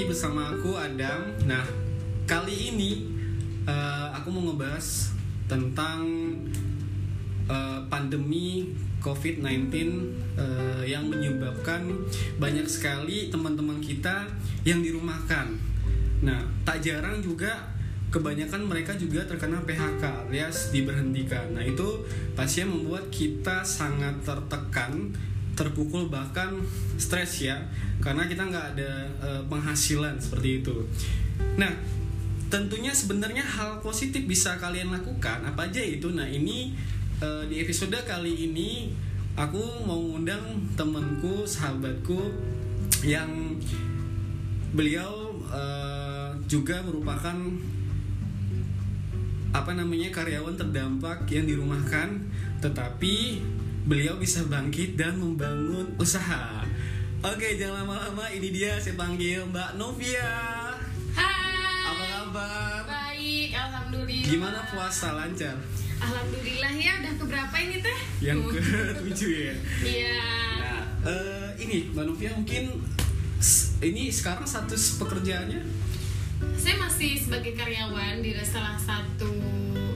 lagi bersama aku Adam. Nah, kali ini eh, aku mau ngebahas tentang eh, pandemi COVID-19 eh, yang menyebabkan banyak sekali teman-teman kita yang dirumahkan. Nah, tak jarang juga kebanyakan mereka juga terkena PHK alias diberhentikan. Nah, itu pastinya membuat kita sangat tertekan, terpukul bahkan stres ya karena kita nggak ada eh, penghasilan seperti itu. Nah, tentunya sebenarnya hal positif bisa kalian lakukan apa aja itu. Nah, ini eh, di episode kali ini aku mau ngundang temanku, sahabatku yang beliau eh, juga merupakan apa namanya karyawan terdampak yang dirumahkan tetapi beliau bisa bangkit dan membangun usaha oke jangan lama-lama ini dia saya panggil Mbak Novia Hai. apa kabar Baik, alhamdulillah. gimana puasa lancar Alhamdulillah ya, udah keberapa ini teh? yang ke tujuh ya Iya. nah eh, ini Mbak Novia mungkin ini sekarang status pekerjaannya Saya masih sebagai karyawan di salah satu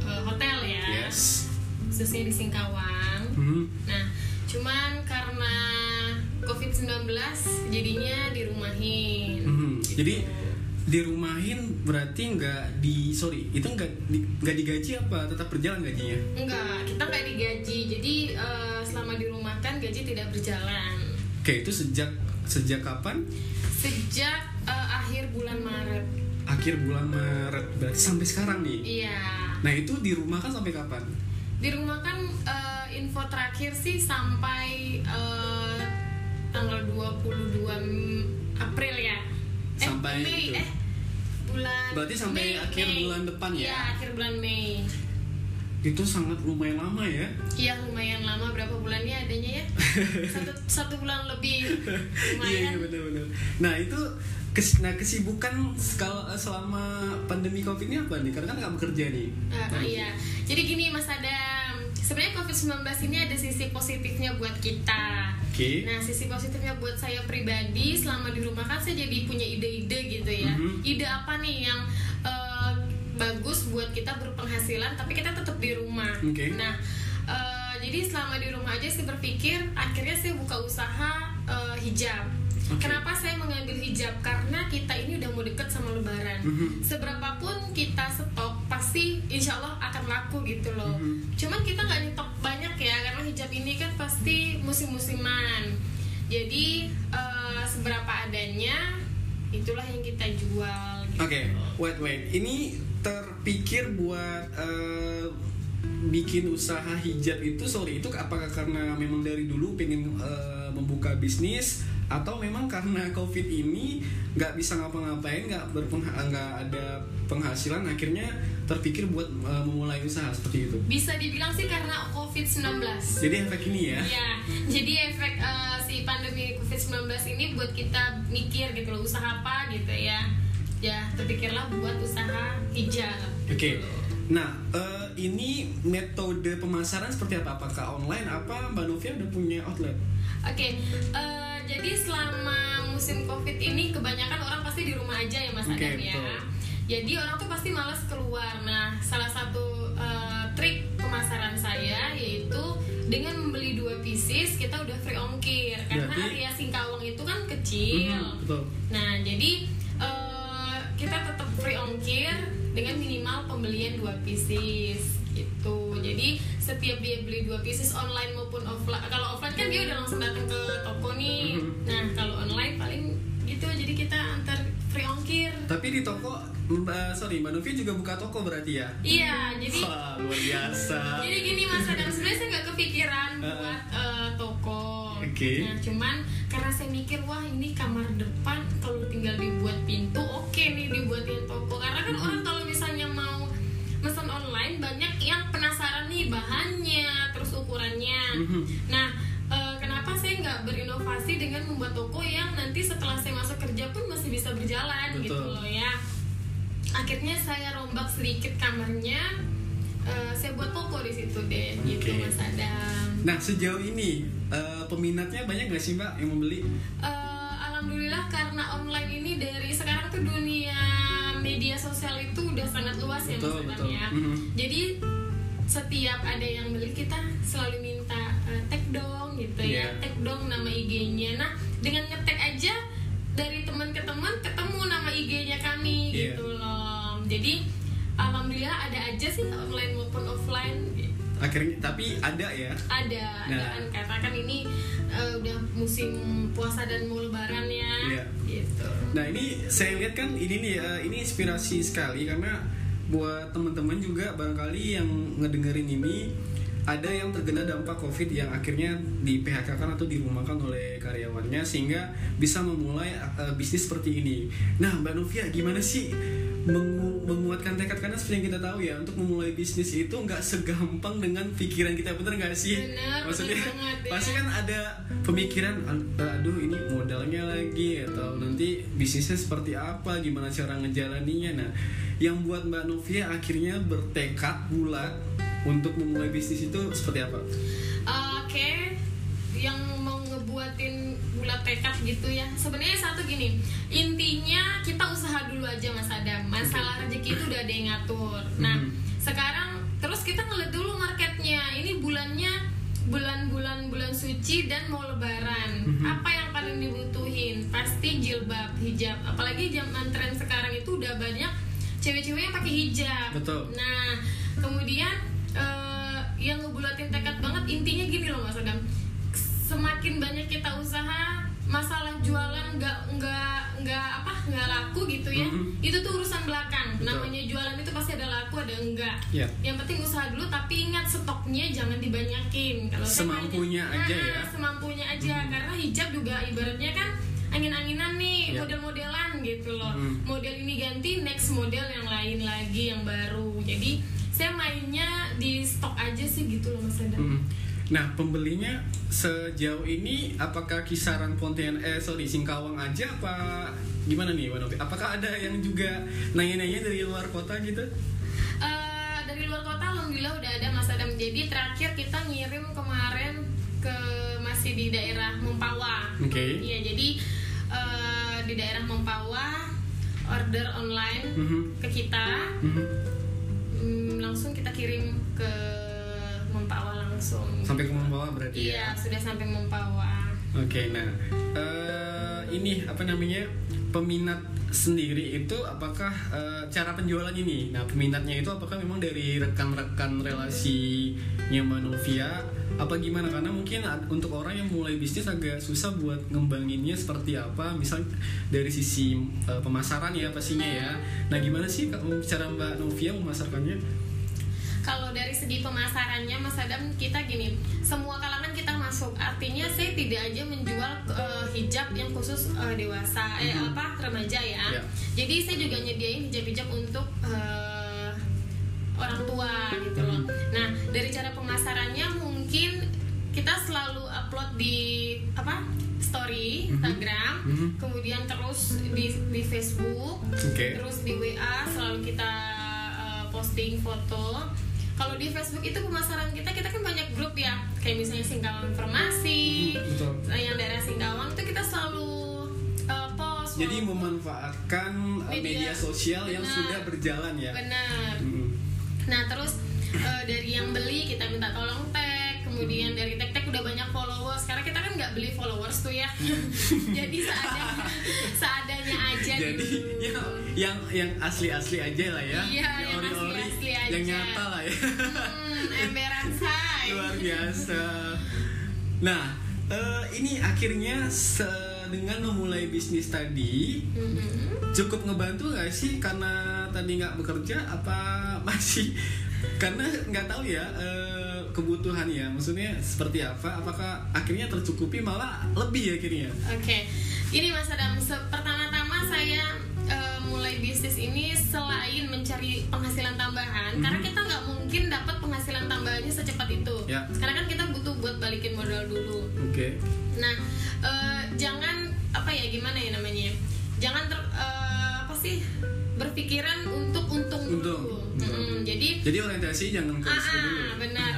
eh, hotel ya. yes Khususnya di Singkawang. Mhm. Nah, cuman karena COVID-19 jadinya dirumahin. Mhm. Gitu. jadi dirumahin berarti nggak di sorry itu nggak di- nggak digaji apa tetap berjalan gajinya enggak, kita nggak digaji. Jadi eh, selama dirumahkan gaji tidak berjalan. oke itu sejak sejak kapan Sejak eh, akhir bulan Maret. akhir bulan Maret berarti sampai sekarang nih Iya. nah itu di rumah kan sampai kapan di rumah kan eh, info terakhir sih sampai eh, tanggal 22 M- April ya. Eh, Sampai Mei itu. eh bulan Berarti sampai Mei, akhir Mei. bulan depan ya? iya akhir bulan Mei. Itu sangat lumayan lama ya? Iya lumayan lama. Berapa bulannya adanya ya? Satu satu bulan lebih. Iya iya lumayan. benar-benar nah itu kes, nah kesibukan kalau selama pandemi covid ini apa nih? Karena kan nggak bekerja nih. Ah, iya. Jadi gini Mas Adam sebenarnya COVID-19 ini ada sisi positifnya buat kita oke Nah, sisi positifnya buat saya pribadi selama di rumah kan saya jadi punya ide-ide gitu ya. Mhm. Ide apa nih yang eh, bagus buat kita berpenghasilan tapi kita tetap di rumah. Oke. Nah, eh, jadi selama di rumah aja saya berpikir akhirnya saya buka usaha eh, hijab. Oke. Kenapa saya mengambil hijab? Karena kita ini udah mau deket sama lebaran. Mhm. Seberapapun kita stok, pasti insya Allah akan laku gitu loh. Mhm. Cuman kita nggak nyetok banyak ya, karena hijab ini kan pasti musim-musiman. Jadi eh, seberapa adanya, itulah yang kita jual. Gitu. Oke, wait wait. Ini terpikir buat eh, bikin usaha hijab itu sorry itu apakah karena memang dari dulu pengen eh, membuka bisnis atau memang karena covid ini nggak bisa ngapa-ngapain nggak nggak ada penghasilan akhirnya terpikir buat eh, memulai usaha seperti itu. Bisa dibilang sih karena COVID-19. Jadi efek ini ya. Iya, jadi efek eh, si pandemi COVID-19 ini buat kita mikir gitu loh, usaha apa gitu ya. Ya, terpikirlah buat usaha hijab. Oke. Nah, eh, ini metode pemasaran seperti apa? Apakah online? Apa Mbak Novia udah punya outlet? Oke, eh, jadi selama musim COVID ini kebanyakan orang pasti di rumah aja ya Mas Oke, Adam ya. betul. Jadi orang tuh pasti malas keluar. Nah, salah satu eh, trik pemasaran saya yaitu dengan membeli dua pieces kita udah free ongkir karena Berarti- area Singkawang itu kan kecil. Mhm, betul. Nah, jadi eh, kita tetap free ongkir dengan minimal pembelian dua pieces gitu. Jadi setiap dia beli dua pieces online maupun offline. Kalau offline kan dia udah langsung datang ke toko nih. Mhm. Nah, kalau online paling gitu. Jadi kita antar free ongkir. Tapi di toko, Mbak, sorry Mbak Novia juga buka toko berarti ya? Iya, jadi Wah, luar biasa. jadi gini Mas Adam sebenarnya saya nggak kepikiran buat eh, toko. Oke. Nah, cuman karena saya mikir wah ini kamar depan kalau tinggal dibuat pintu oke nih dibuatin toko. Karena kan orang kalau misalnya mau pesan online banyak yang penasaran nih bahannya terus ukurannya. Mhm. Nah, berinovasi dengan membuat toko yang nanti setelah saya masuk kerja pun masih bisa berjalan gitu Betul. loh ya. Akhirnya saya rombak sedikit kamarnya, eh, saya buat toko di situ deh, gitu Oke. Mas Adam. Nah sejauh ini eh, peminatnya banyak nggak sih Mbak yang membeli? Eh, Alhamdulillah karena online ini dari sekarang sosial itu udah sangat luas ya Betul, Mas Adam betul. ya. Mhm. Jadi setiap ada yang beli kita selalu minta akhirnya tapi ada ya Ada, ada Nah. kan karena kan ini eh, udah musim puasa dan mau lebaran ya. Iya. Gitu. Nah ini saya lihat kan ini nih eh, ini inspirasi sekali karena buat teman-teman juga barangkali yang ngedengerin ini ada yang terkena dampak covid yang akhirnya di PHK kan atau dirumahkan oleh karyawannya sehingga bisa memulai eh, bisnis seperti ini. Nah Mbak Novia gimana sih mengu- menguatkan tekad karena seperti yang kita tahu ya untuk memulai bisnis itu nggak segampang dengan pikiran kita bener nggak sih? Bener, Maksudnya bener banget ya. pasti kan ada pemikiran aduh ini modalnya lagi atau nanti bisnisnya seperti apa gimana cara ngejalaninya nah yang buat Mbak Novia akhirnya bertekad bulat untuk memulai bisnis itu seperti apa? Oke, yang mau ngebuatin bulat tekad gitu ya. Sebenarnya satu gini, intinya kita usaha dulu aja Mas Adam. Masalah rezeki itu udah ada yang ngatur. Nah, Mhm. sekarang terus kita ngeliat dulu marketnya. Ini bulannya bulan-bulan bulan suci dan mau lebaran. Mhm. Apa yang paling dibutuhin? Pasti jilbab, hijab. Apalagi zaman tren sekarang itu udah banyak cewek-cewek yang pakai hijab. Betul. Nah, kemudian eh, yang ngebulatin tekad banget intinya gini loh Mas Adam. Semakin banyak kita usaha, masalah jualan nggak nggak nggak apa nggak laku gitu ya. Mhm. Itu tuh urusan belakang. Betul. Namanya jualan itu pasti ada laku ada enggak. Ya. Yang penting usaha dulu tapi ingat stoknya jangan dibanyakin. Kalau saya Semampunya banyak- aja Nah, ya. Semampunya aja Mhm. karena hijab juga ibaratnya kan angin-anginan nih, Ya. model-modelan gitu loh. Mhm. Model ini ganti, next model yang lain lagi yang baru. Jadi saya mainnya di stok aja sih gitu loh Mas Adam. Mm. Nah pembelinya sejauh ini apakah kisaran Pontianak eh sorry Singkawang aja apa gimana nih Novia? Apakah ada yang juga nanya-nanya dari luar kota gitu? Eh, dari luar kota alhamdulillah udah ada Mas Adam. Jadi terakhir kita ngirim kemarin ke masih di daerah Mempawah. Oke. Iya, jadi eh, di daerah Mempawah order online Mhm. ke kita Mhm. mm, langsung kita kirim ke langsung. Sampai ke Membawa berarti Iya, ya? sudah sampai Mempawah. Oke, nah eh, ini apa namanya peminat sendiri itu apakah eh, cara penjualan ini? Nah peminatnya itu apakah memang dari rekan-rekan relasinya Mbak Novia? Apa gimana? Karena mungkin untuk orang yang mulai bisnis agak susah buat ngembanginnya seperti apa. Misal dari sisi eh, pemasaran ya pastinya ya. Nah gimana sih cara Mbak Novia memasarkannya? Kalau dari segi pemasarannya Mas Adam kita gini, semua kalangan kita masuk. Artinya saya tidak aja menjual eh, hijab yang khusus eh, dewasa eh Mhm. apa remaja ya. Ya. Jadi saya juga nyediain hijab-hijab untuk eh, orang tua gitu loh. Nah, dari cara pemasarannya mungkin kita selalu upload di apa? story Mhm. Instagram, Mhm. kemudian terus di di Facebook, Oke. terus di WA selalu kita uh, posting foto kalau di Facebook itu pemasaran kita kita kan banyak grup ya kayak misalnya Singkawang Informasi Betul. eh, yang daerah Singkawang itu kita selalu uh, post Jadi memanfaatkan eh, media, Media. sosial yang Benar. sudah berjalan ya. benar Mm. nah terus uh, dari yang beli kita minta tolong tag kemudian dari tag tag udah banyak followers karena kita kan nggak beli followers tuh ya jadi seadanya seadanya aja Jadi dulu. yang yang yang asli-asli aja lah ya. Iya, yang ori-ori, asli-asli aja. yang nyata lah ya. Hmm, emberan say. Luar biasa. Nah, eh, ini akhirnya dengan memulai bisnis tadi Mhm. cukup ngebantu gak sih karena tadi nggak bekerja apa masih karena nggak tahu ya eh, kebutuhan ya maksudnya seperti apa apakah akhirnya tercukupi malah lebih akhirnya Oke, ini Mas Adam. Pertama-tama saya bisnis ini selain mencari penghasilan tambahan, Mhm. karena kita nggak mungkin dapat penghasilan tambahannya secepat itu. Ya. Karena kan kita butuh buat balikin modal dulu. oke Nah, eh, jangan apa ya gimana ya namanya? Jangan ter, eh, apa sih berpikiran untuk untung dulu. Untung. Untung. Mm-mm, jadi jadi orientasi jangan ke Ah, dulu ah, benar.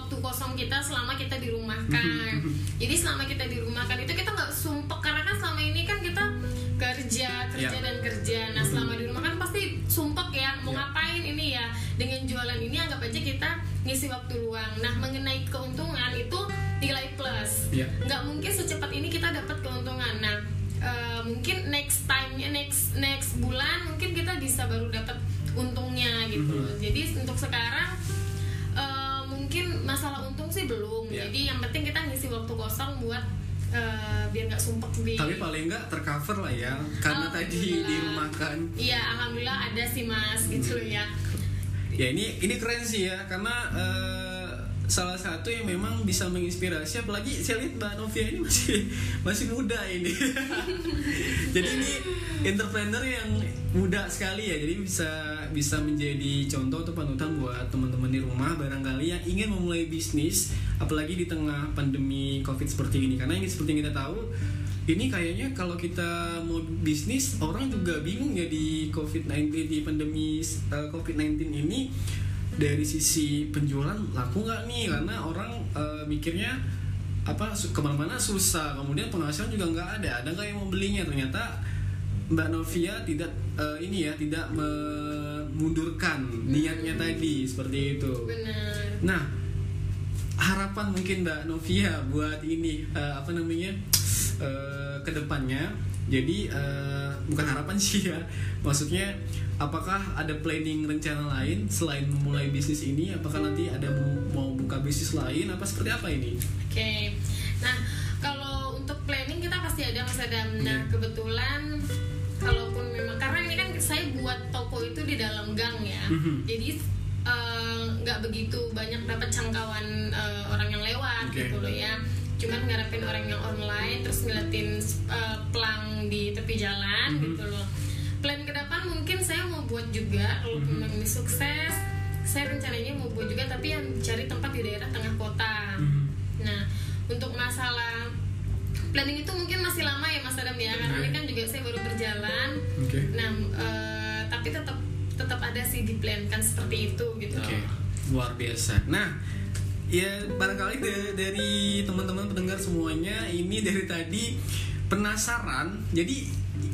Waktu kosong kita selama kita dirumahkan jadi selama kita dirumahkan itu kita nggak sumpek karena kan selama ini kan kita kerja kerja Ya. dan kerja nah selama di rumah kan pasti sumpek ya mau Ya. ngapain ini ya dengan jualan ini anggap aja kita ngisi waktu luang nah mengenai keuntungan itu nilai plus nggak mungkin secepat ini kita dapat keuntungan nah eh, mungkin next time next next bulan mungkin kita bisa baru dapat untungnya gitu Mhm. loh. jadi untuk sekarang mungkin masalah untung sih belum Ya. jadi yang penting kita ngisi waktu kosong buat eh, biar nggak sumpek di Tapi paling nggak tercover lah ya, karena tadi Alhamdulillah. dirumahkan. iya alhamdulillah ada sih mas gitu loh ya Ya ini ini keren sih ya, karena eh, salah satu yang memang bisa menginspirasi, apalagi saya lihat Mbak Novia ini masih masih muda ini. jadi ini entrepreneur yang muda sekali ya, jadi bisa bisa menjadi contoh atau panutan buat teman-teman di rumah barangkali yang ingin memulai bisnis, apalagi di tengah pandemi COVID seperti ini. Karena ini seperti yang kita tahu, ini kayaknya kalau kita mau bisnis orang juga bingung ya di COVID-19 di pandemi uh, COVID-19 ini dari sisi penjualan laku nggak nih? Karena orang uh, mikirnya apa ke mana-mana susah. Kemudian penghasilan juga nggak ada. Ada nggak yang mau belinya? Ternyata Mbak Novia tidak uh, ini ya tidak memundurkan niatnya tadi seperti itu. Benar. Nah, harapan mungkin Mbak Novia buat ini eh, apa namanya eh, ke depannya. Jadi eh, bukan harapan sih ya, maksudnya apakah ada planning rencana lain selain memulai bisnis ini? Apakah nanti ada mau, mau buka bisnis lain? Apa seperti apa ini? Oke, nah kalau untuk planning kita pasti ada Mas Adam. Nah Iya. kebetulan kalaupun memang karena ini kan saya buat toko itu di dalam gang ya, Mhm. jadi eh, nggak begitu banyak dapat jangkauan eh, orang yang lewat Oke. gitu loh ya. Cuman ngarepin orang yang online terus ngeliatin eh, pelang di tepi jalan Mhm. gitu loh. Plan ke depan mungkin saya mau buat juga kalau Mhm. memang ini sukses. Saya rencananya mau buat juga tapi yang cari tempat di daerah tengah kota. Mhm. Nah, untuk masalah planning itu mungkin masih lama ya Mas Adam ya, karena ini kan juga saya baru berjalan. Oke. Nah, eh, tapi tetap tetap ada sih di plan kan seperti itu gitu. Oke, luar biasa. Nah, ya barangkali dari, dari teman-teman pendengar semuanya ini dari tadi penasaran. Jadi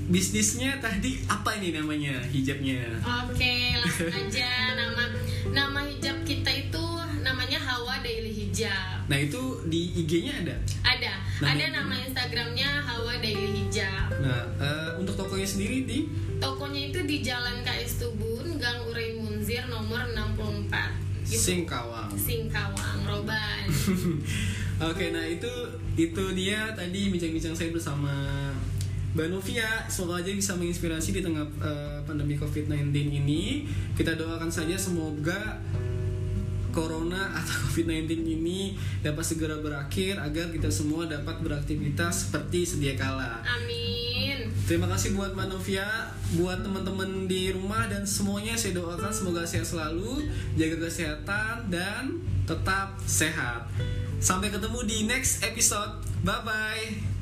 bisnisnya tadi apa ini namanya hijabnya? Oke, langsung aja nama nama hijab kita itu namanya Hawa Daily Hijab. Nah itu di IG-nya ada. Ada, Nama ada itu? nama Instagramnya Hawa Daily Hijab. Nah eh, untuk tokonya sendiri di Tokonya itu di Jalan KS Tubun, Gang Urai Munzir nomor 64. Gitu. Singkawang. Singkawang, Roban. Oke, nah itu itu dia tadi bincang-bincang saya bersama Mbak Novia. Semoga aja bisa menginspirasi di tengah eh, pandemi COVID-19 ini. Kita doakan saja semoga Corona atau COVID-19 ini dapat segera berakhir agar kita semua dapat beraktivitas seperti sedia kala. Amin. Terima kasih buat Mbak Novia, buat teman-teman di rumah dan semuanya saya doakan semoga sehat selalu, jaga kesehatan dan tetap sehat. Sampai ketemu di next episode. Bye bye.